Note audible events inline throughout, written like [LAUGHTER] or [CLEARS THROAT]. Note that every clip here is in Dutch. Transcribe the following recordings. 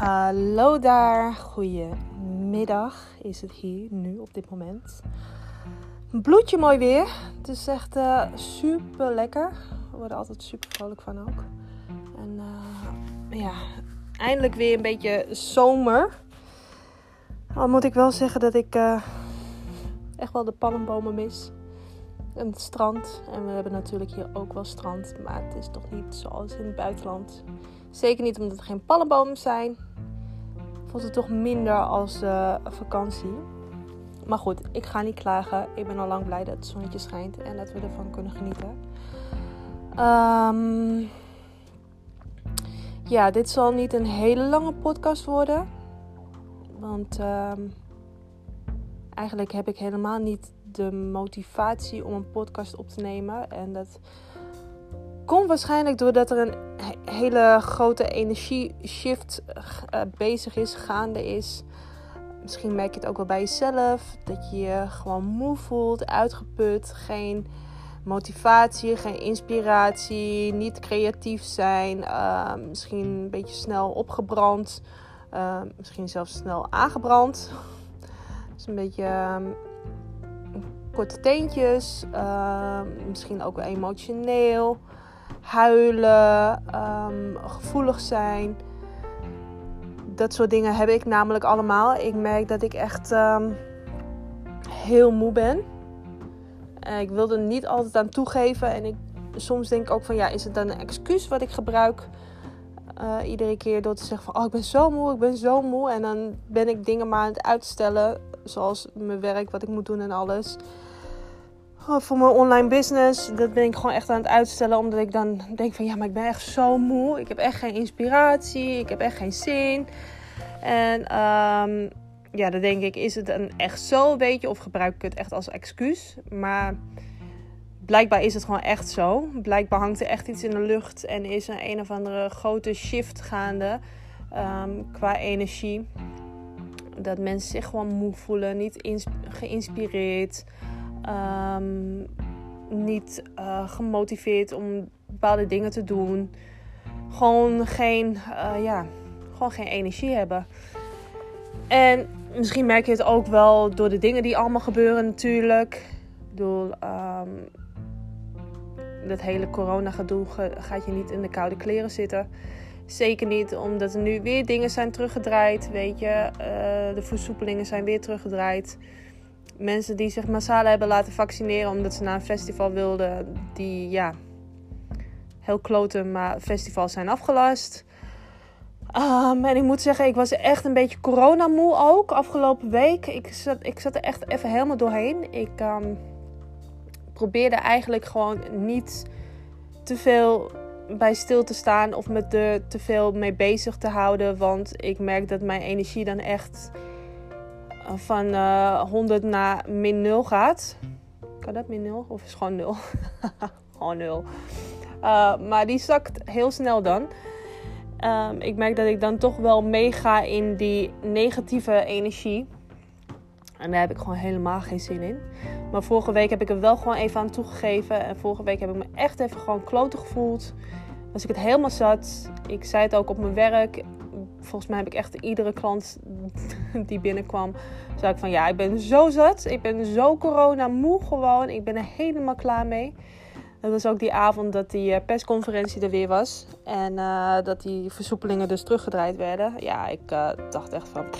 Hallo daar, goedemiddag is het hier nu op dit moment. Bloedje mooi weer, het is echt uh, super lekker. We worden altijd super vrolijk van ook. En uh, ja, eindelijk weer een beetje zomer. Al moet ik wel zeggen dat ik uh, echt wel de pannenbomen mis. En het strand. En we hebben natuurlijk hier ook wel strand. Maar het is toch niet zoals in het buitenland. Zeker niet omdat er geen pannenbomen zijn. Voelt het toch minder als uh, vakantie. Maar goed, ik ga niet klagen. Ik ben al lang blij dat het zonnetje schijnt en dat we ervan kunnen genieten. Um, ja, dit zal niet een hele lange podcast worden. Want um, eigenlijk heb ik helemaal niet de motivatie om een podcast op te nemen. En dat komt waarschijnlijk doordat er een hele grote energie-shift uh, bezig is, gaande is. Misschien merk je het ook wel bij jezelf. Dat je je gewoon moe voelt, uitgeput, geen motivatie, geen inspiratie, niet creatief zijn. Uh, misschien een beetje snel opgebrand. Uh, misschien zelfs snel aangebrand. [LAUGHS] Dus een beetje uh, korte teentjes. misschien ook wel emotioneel huilen, um, gevoelig zijn. Dat soort dingen heb ik namelijk allemaal. Ik merk dat ik echt um, heel moe ben. En ik wil er niet altijd aan toegeven. En ik, soms denk ik ook van ja, is het dan een excuus wat ik gebruik? Uh, iedere keer door te zeggen van oh ik ben zo moe, ik ben zo moe. En dan ben ik dingen maar aan het uitstellen. Zoals mijn werk, wat ik moet doen en alles. Voor mijn online business. Dat ben ik gewoon echt aan het uitstellen. Omdat ik dan denk van ja, maar ik ben echt zo moe. Ik heb echt geen inspiratie. Ik heb echt geen zin. En um, ja, dan denk ik, is het dan echt zo, weet je? Of gebruik ik het echt als excuus? Maar blijkbaar is het gewoon echt zo. Blijkbaar hangt er echt iets in de lucht. En is er een of andere grote shift gaande um, qua energie. Dat mensen zich gewoon moe voelen. Niet geïnspireerd. Um, niet uh, gemotiveerd om bepaalde dingen te doen. Gewoon geen, uh, ja, gewoon geen energie hebben. En misschien merk je het ook wel door de dingen die allemaal gebeuren natuurlijk. Door um, dat hele corona gedoe gaat je niet in de koude kleren zitten. Zeker niet omdat er nu weer dingen zijn teruggedraaid. Weet je, uh, de versoepelingen zijn weer teruggedraaid mensen die zich massaal hebben laten vaccineren omdat ze naar een festival wilden, die ja, heel kloten, maar festivals zijn afgelast. En ik moet zeggen, ik was echt een beetje coronamoe ook afgelopen week. Ik zat, ik zat er echt even helemaal doorheen. Ik um, probeerde eigenlijk gewoon niet te veel bij stil te staan of me er te veel mee bezig te houden. Want ik merk dat mijn energie dan echt van uh, eh, 100 naar min 0 gaat. Kan dat min 0? Of is het gewoon 0? [LAUGHS] gewoon 0. Uh, maar die zakt heel snel dan. Um, ik merk dat ik dan toch wel meega in die negatieve energie. En daar heb ik gewoon helemaal geen zin in. Maar vorige week heb ik er wel gewoon even aan toegegeven. En vorige week heb ik me echt even gewoon kloten gevoeld. Was ik het helemaal zat. Ik zei het ook op mijn werk volgens mij heb ik echt iedere klant [LAUGHS] die binnenkwam, zei ik van ja, ik ben zo zat. Ik ben zo corona moe gewoon. Ik ben er helemaal klaar mee. Dat was ook die avond dat die eh, persconferentie er weer was. En uh, dat die versoepelingen dus teruggedraaid werden. Ja, ik uh, dacht echt van...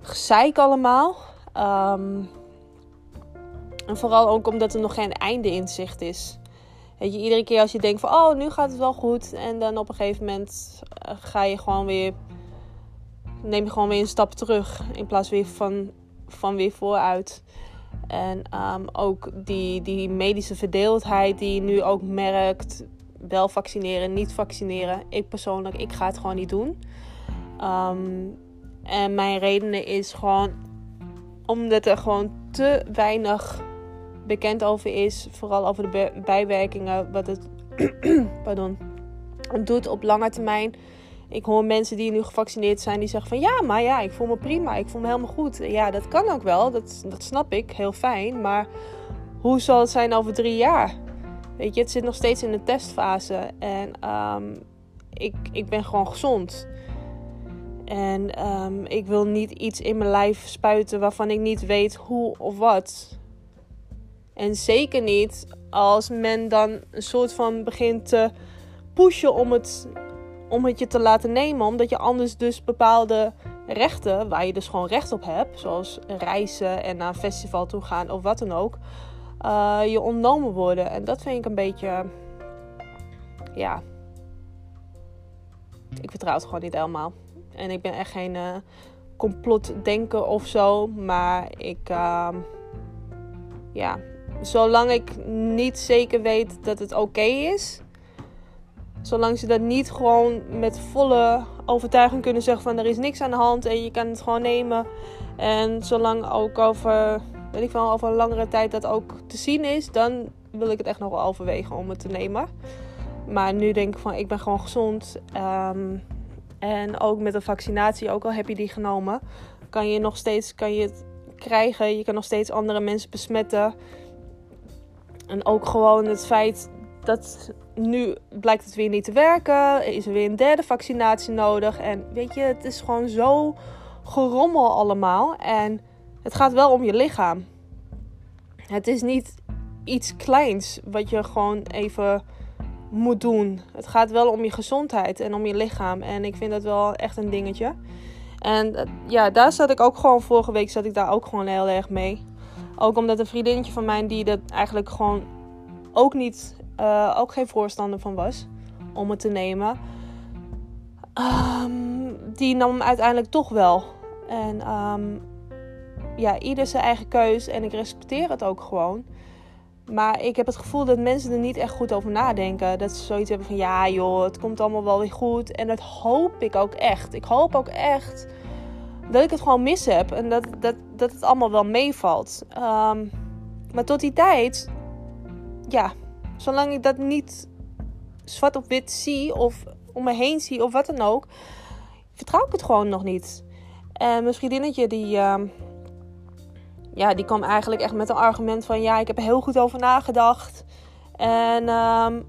Pff, allemaal. Um, en vooral ook omdat er nog geen einde in zicht is. Weet je, iedere keer als je denkt van, oh, nu gaat het wel goed. En dan op een gegeven moment eh, ga je gewoon weer, neem je gewoon weer een stap terug. In plaats weer van, van weer vooruit. En um, ook die, die medische verdeeldheid die je nu ook merkt. Wel vaccineren, niet vaccineren. Ik persoonlijk, ik ga het gewoon niet doen. Um, en mijn redenen is gewoon omdat er gewoon te weinig bekend over is. Vooral over de bijwerkingen. Wat het, [CLEARS THROAT] pardon, doet op lange termijn. Ik hoor mensen die nu gevaccineerd zijn die zeggen van ja, maar ja, ik voel me prima. Ik voel me helemaal goed. Ja, dat kan ook wel. Dat, dat snap ik. Heel fijn. Maar hoe zal het zijn over drie jaar? Weet je, het zit nog steeds in de testfase. En um, ik, ik ben gewoon gezond. En ehm, ik wil niet iets in mijn lijf spuiten waarvan ik niet weet hoe of wat. En zeker niet als men dan een soort van begint te pushen om het, om het je te laten nemen. Omdat je anders dus bepaalde rechten, waar je dus gewoon recht op hebt, zoals reizen en naar een festival toe gaan of wat dan ook, uh, je ontnomen worden. En dat vind ik een beetje, ja, ik vertrouw het gewoon niet helemaal. En ik ben echt geen uh, complotdenker of zo, maar ik, uh, ja, zolang ik niet zeker weet dat het oké is, zolang ze dat niet gewoon met volle overtuiging kunnen zeggen van er is niks aan de hand en je kan het gewoon nemen. En zolang ook over, weet ik wel, over een langere tijd dat ook te zien is, dan wil ik het echt nog wel overwegen om het te nemen. Maar nu denk ik van, ik ben gewoon gezond. Ehm, en ook met de vaccinatie, ook al heb je die genomen, kan je nog steeds kan je het krijgen. Je kan nog steeds andere mensen besmetten. En ook gewoon het feit dat nu blijkt het weer niet te werken. Is er weer een derde vaccinatie nodig. En weet je, het is gewoon zo gerommel allemaal. En het gaat wel om je lichaam. Het is niet iets kleins wat je gewoon even moet doen. Het gaat wel om je gezondheid en om je lichaam. En ik vind dat wel echt een dingetje. En eh, ja, daar zat ik ook gewoon vorige week zat ik daar ook gewoon heel erg mee. Ook omdat een vriendinnetje van mij die dat eigenlijk gewoon ook niet, uh, ook geen voorstander van was om het te nemen. Um, die nam uiteindelijk toch wel. En um, ja, ieder zijn eigen keus en ik respecteer het ook gewoon. Maar ik heb het gevoel dat mensen er niet echt goed over nadenken. Dat ze zoiets hebben van ja joh, het komt allemaal wel weer goed. En dat hoop ik ook echt. Ik hoop ook echt dat ik het gewoon mis heb. En dat, dat, dat het allemaal wel meevalt. Um, maar tot die tijd, ja, zolang ik dat niet zwart op wit zie of om me heen zie of wat dan ook, vertrouw ik het gewoon nog niet. En mijn vriendinnetje die... Uh, ja, die kwam eigenlijk echt met een argument van ja, ik heb er heel goed over nagedacht. En um,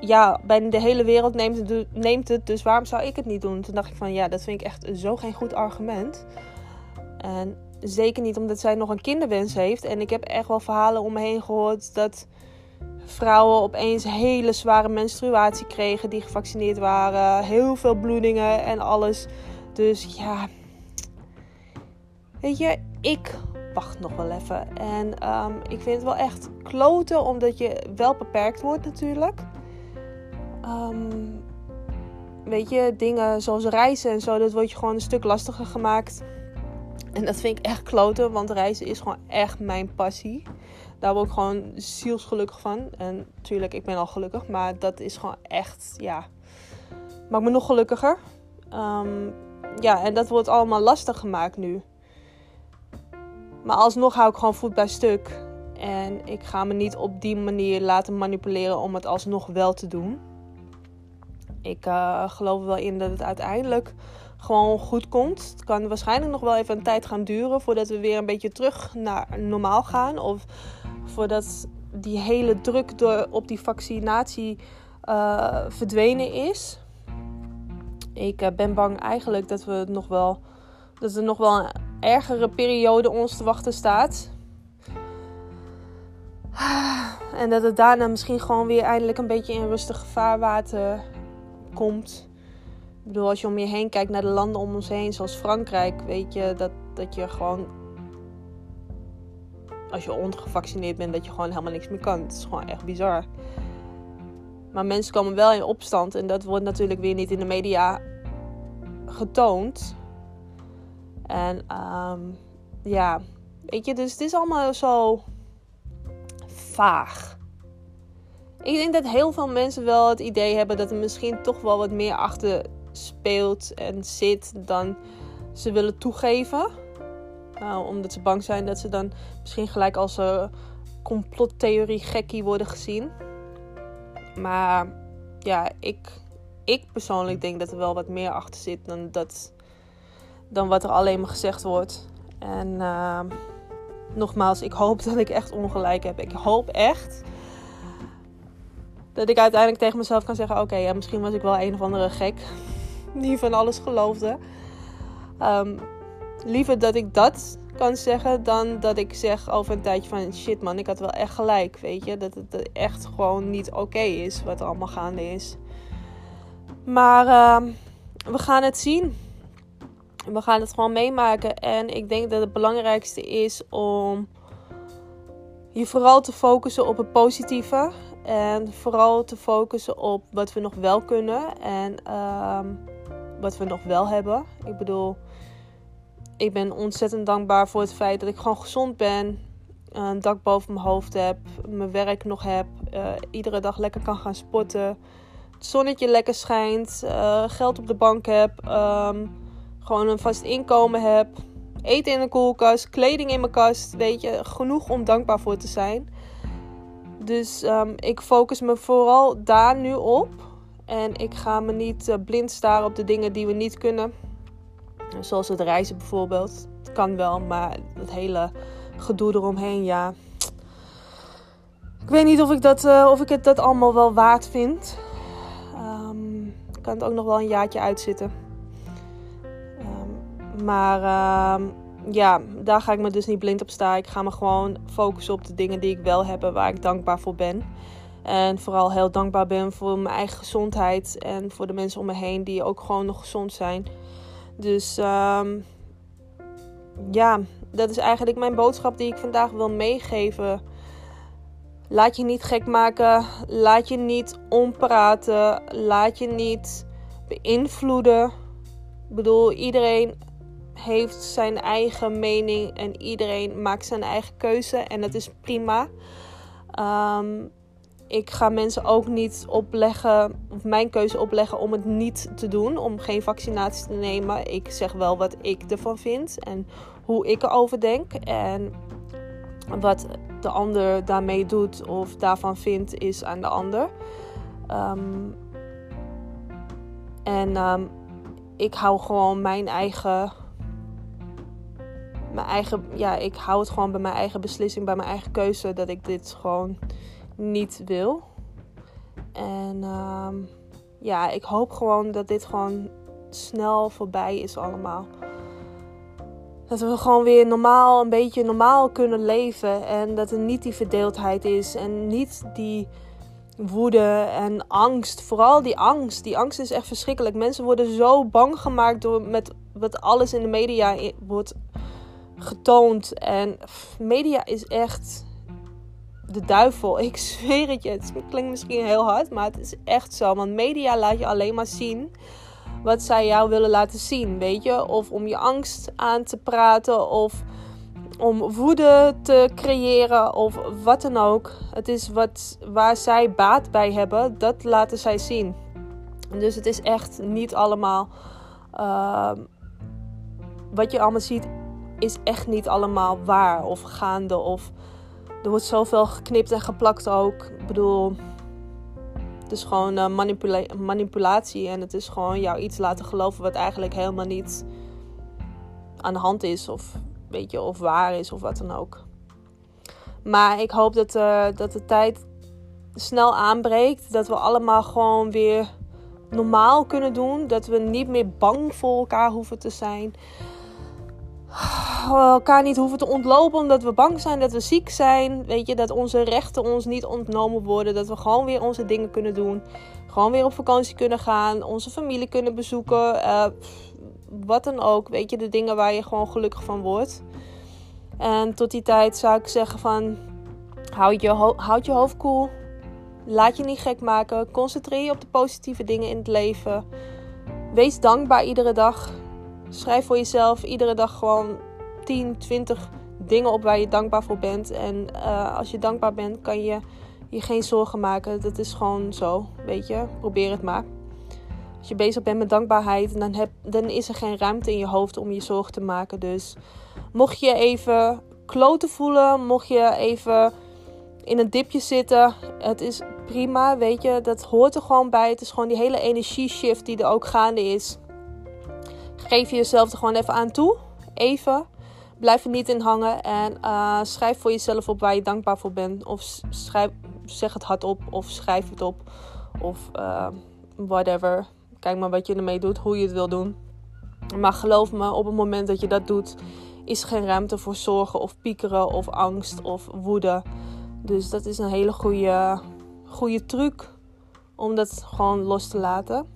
ja, bijna de hele wereld neemt het, neemt het, dus waarom zou ik het niet doen? Toen dacht ik van ja, dat vind ik echt zo geen goed argument. En zeker niet omdat zij nog een kinderwens heeft. En ik heb echt wel verhalen om me heen gehoord dat vrouwen opeens hele zware menstruatie kregen die gevaccineerd waren. Heel veel bloedingen en alles. Dus ja, Weet je, ik wacht nog wel even. En um, ik vind het wel echt kloten, omdat je wel beperkt wordt natuurlijk. Um, weet je, dingen zoals reizen en zo, dat wordt je gewoon een stuk lastiger gemaakt. En dat vind ik echt kloten, want reizen is gewoon echt mijn passie. Daar word ik gewoon zielsgelukkig van. En natuurlijk, ik ben al gelukkig, maar dat is gewoon echt, ja, maakt me nog gelukkiger. Um, ja, en dat wordt allemaal lastig gemaakt nu. Maar alsnog hou ik gewoon voet bij stuk. En ik ga me niet op die manier laten manipuleren om het alsnog wel te doen. Ik uh, geloof wel in dat het uiteindelijk gewoon goed komt. Het kan waarschijnlijk nog wel even een tijd gaan duren voordat we weer een beetje terug naar normaal gaan. Of voordat die hele druk door, op die vaccinatie uh, verdwenen is. Ik uh, ben bang eigenlijk dat we het nog wel. Dat er nog wel ergere periode ons te wachten staat. En dat het daarna misschien gewoon weer eindelijk een beetje in rustig vaarwater komt. Bedoel, als je om je heen kijkt naar de landen om ons heen, zoals Frankrijk, weet je dat, dat je gewoon. Als je ongevaccineerd bent, dat je gewoon helemaal niks meer kan. Het is gewoon echt bizar. Maar mensen komen wel in opstand en dat wordt natuurlijk weer niet in de media getoond. En um, ja, weet je, dus het is allemaal zo vaag. Ik denk dat heel veel mensen wel het idee hebben dat er misschien toch wel wat meer achter speelt en zit dan ze willen toegeven. Uh, omdat ze bang zijn dat ze dan misschien gelijk als een complottheorie gekkie worden gezien. Maar ja, ik, ik persoonlijk denk dat er wel wat meer achter zit dan dat dan wat er alleen maar gezegd wordt. En uh, nogmaals, ik hoop [LAUGHS] dat ik echt ongelijk heb. Ik hoop echt dat ik uiteindelijk tegen mezelf kan zeggen: Oké, misschien was ik wel een of andere gek. Die van alles geloofde. Ehm, liever dat ik dat kan zeggen dan dat ik zeg over een tijdje van shit man, ik had wel echt gelijk, weet je. Dat het echt gewoon niet oké is wat er allemaal gaande is. Maar ehm, we gaan het zien. We gaan het gewoon meemaken. En ik denk dat het belangrijkste is om je vooral te focussen op het positieve. En vooral te focussen op wat we nog wel kunnen. En ehm, wat we nog wel hebben. Ik bedoel, ik ben ontzettend dankbaar voor het feit dat ik gewoon gezond ben. Een dak boven mijn hoofd heb. Mijn werk nog heb. Uh, iedere dag lekker kan gaan sporten. Het zonnetje lekker schijnt. Uh, geld op de bank heb. Um, gewoon een vast inkomen heb. Eten in de koelkast. Kleding in mijn kast. Weet je, genoeg om dankbaar voor te zijn. Dus um, ik focus me vooral daar nu op. En ik ga me niet uh, blind staren op de dingen die we niet kunnen. Zoals het reizen bijvoorbeeld. Het kan wel, maar het hele gedoe eromheen, ja. Ik weet niet of ik, dat, uh, of ik het dat allemaal wel waard vind. Ik kan het ook nog wel een jaartje uitzitten. Um, maar uh, ja, daar ga ik me dus niet blind op staan. Ik ga me gewoon focussen op de dingen die ik wel heb, waar ik dankbaar voor ben. En vooral heel dankbaar ben voor mijn eigen gezondheid en voor de mensen om me heen die ook gewoon nog gezond zijn. Dus um, ja, dat is eigenlijk mijn boodschap die ik vandaag wil meegeven. Laat je niet gek maken. Laat je niet ompraten. Laat je niet beïnvloeden. Ik bedoel, iedereen heeft zijn eigen mening en iedereen maakt zijn eigen keuze en dat is prima. Um, ik ga mensen ook niet opleggen, of mijn keuze opleggen om het niet te doen, om geen vaccinatie te nemen. Ik zeg wel wat ik ervan vind en hoe ik erover denk. En wat de ander daarmee doet of daarvan vindt, is aan de ander. Um, en um, ik hou gewoon mijn eigen. Mijn eigen. Ja, ik hou het gewoon bij mijn eigen beslissing, bij mijn eigen keuze. Dat ik dit gewoon niet wil. En uh, ja, ik hoop gewoon dat dit gewoon snel voorbij is allemaal. Dat we gewoon weer normaal, een beetje normaal kunnen leven. En dat er niet die verdeeldheid is. En niet die woede en angst. Vooral die angst. Die angst is echt verschrikkelijk. Mensen worden zo bang gemaakt door met wat alles in de media wordt getoond. En media is echt de duivel. Ik zweer het je. Het klinkt misschien heel hard, maar het is echt zo. Want media laat je alleen maar zien wat zij jou willen laten zien, weet je? Of om je angst aan te praten, of om woede te creëren, of wat dan ook. Het is wat, waar zij baat bij hebben, dat laten zij zien. Dus het is echt niet allemaal. Uh, wat je allemaal ziet, is echt niet allemaal waar of gaande of er wordt zoveel geknipt en geplakt ook. Ik bedoel, het is gewoon manipula manipulatie. En het is gewoon jou iets laten geloven wat eigenlijk helemaal niet aan de hand is. Of, weet je, of waar is of wat dan ook. Maar ik hoop dat, uh, dat de tijd snel aanbreekt. Dat we allemaal gewoon weer normaal kunnen doen. Dat we niet meer bang voor elkaar hoeven te zijn elkaar niet hoeven te ontlopen omdat we bang zijn dat we ziek zijn. Weet je, dat onze rechten ons niet ontnomen worden. Dat we gewoon weer onze dingen kunnen doen. Gewoon weer op vakantie kunnen gaan. Onze familie kunnen bezoeken. Uh, wat dan ook. Weet je, de dingen waar je gewoon gelukkig van wordt. En tot die tijd zou ik zeggen van... Houd je, houd je hoofd koel. Cool. Laat je niet gek maken. Concentreer je op de positieve dingen in het leven. Wees dankbaar iedere dag. Schrijf voor jezelf iedere dag gewoon 10, 20 dingen op waar je dankbaar voor bent. En uh, als je dankbaar bent, kan je je geen zorgen maken. Dat is gewoon zo, weet je. Probeer het maar. Als je bezig bent met dankbaarheid, dan, heb, dan is er geen ruimte in je hoofd om je zorgen te maken. Dus mocht je even kloten voelen, mocht je even in een dipje zitten, het is prima, weet je. Dat hoort er gewoon bij. Het is gewoon die hele energieshift die er ook gaande is. Geef jezelf er gewoon even aan toe. Even. Blijf er niet in hangen. En uh, schrijf voor jezelf op waar je dankbaar voor bent. Of schrijf, zeg het hardop. Of schrijf het op. Of uh, whatever. kijk maar wat je ermee doet, hoe je het wil doen. Maar geloof me, op het moment dat je dat doet, is geen ruimte voor zorgen of piekeren of angst of woede. Dus dat is een hele goede, goede truc om dat gewoon los te laten.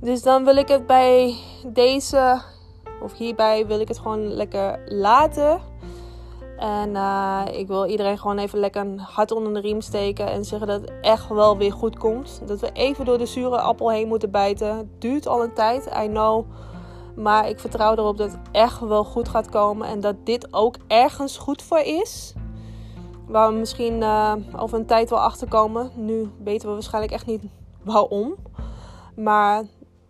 Dus dan wil ik het bij deze, of hierbij wil ik het gewoon lekker laten. En uh, ik wil iedereen gewoon even lekker een hart onder de riem steken en zeggen dat het echt wel weer goed komt. Dat we even door de zure appel heen moeten bijten. Het duurt al een tijd, I know. Maar ik vertrouw erop dat het echt wel goed gaat komen en dat dit ook ergens goed voor is. Waar we misschien uh, over een tijd wel achter komen. Nu weten we waarschijnlijk echt niet waarom. Maar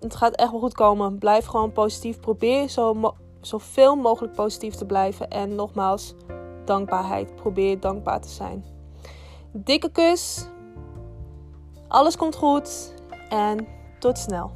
het gaat echt wel goed komen. Blijf gewoon positief. Probeer zo zoveel mogelijk positief te blijven. En nogmaals, dankbaarheid. Probeer dankbaar te zijn. Dikke kus. Alles komt goed. En tot snel.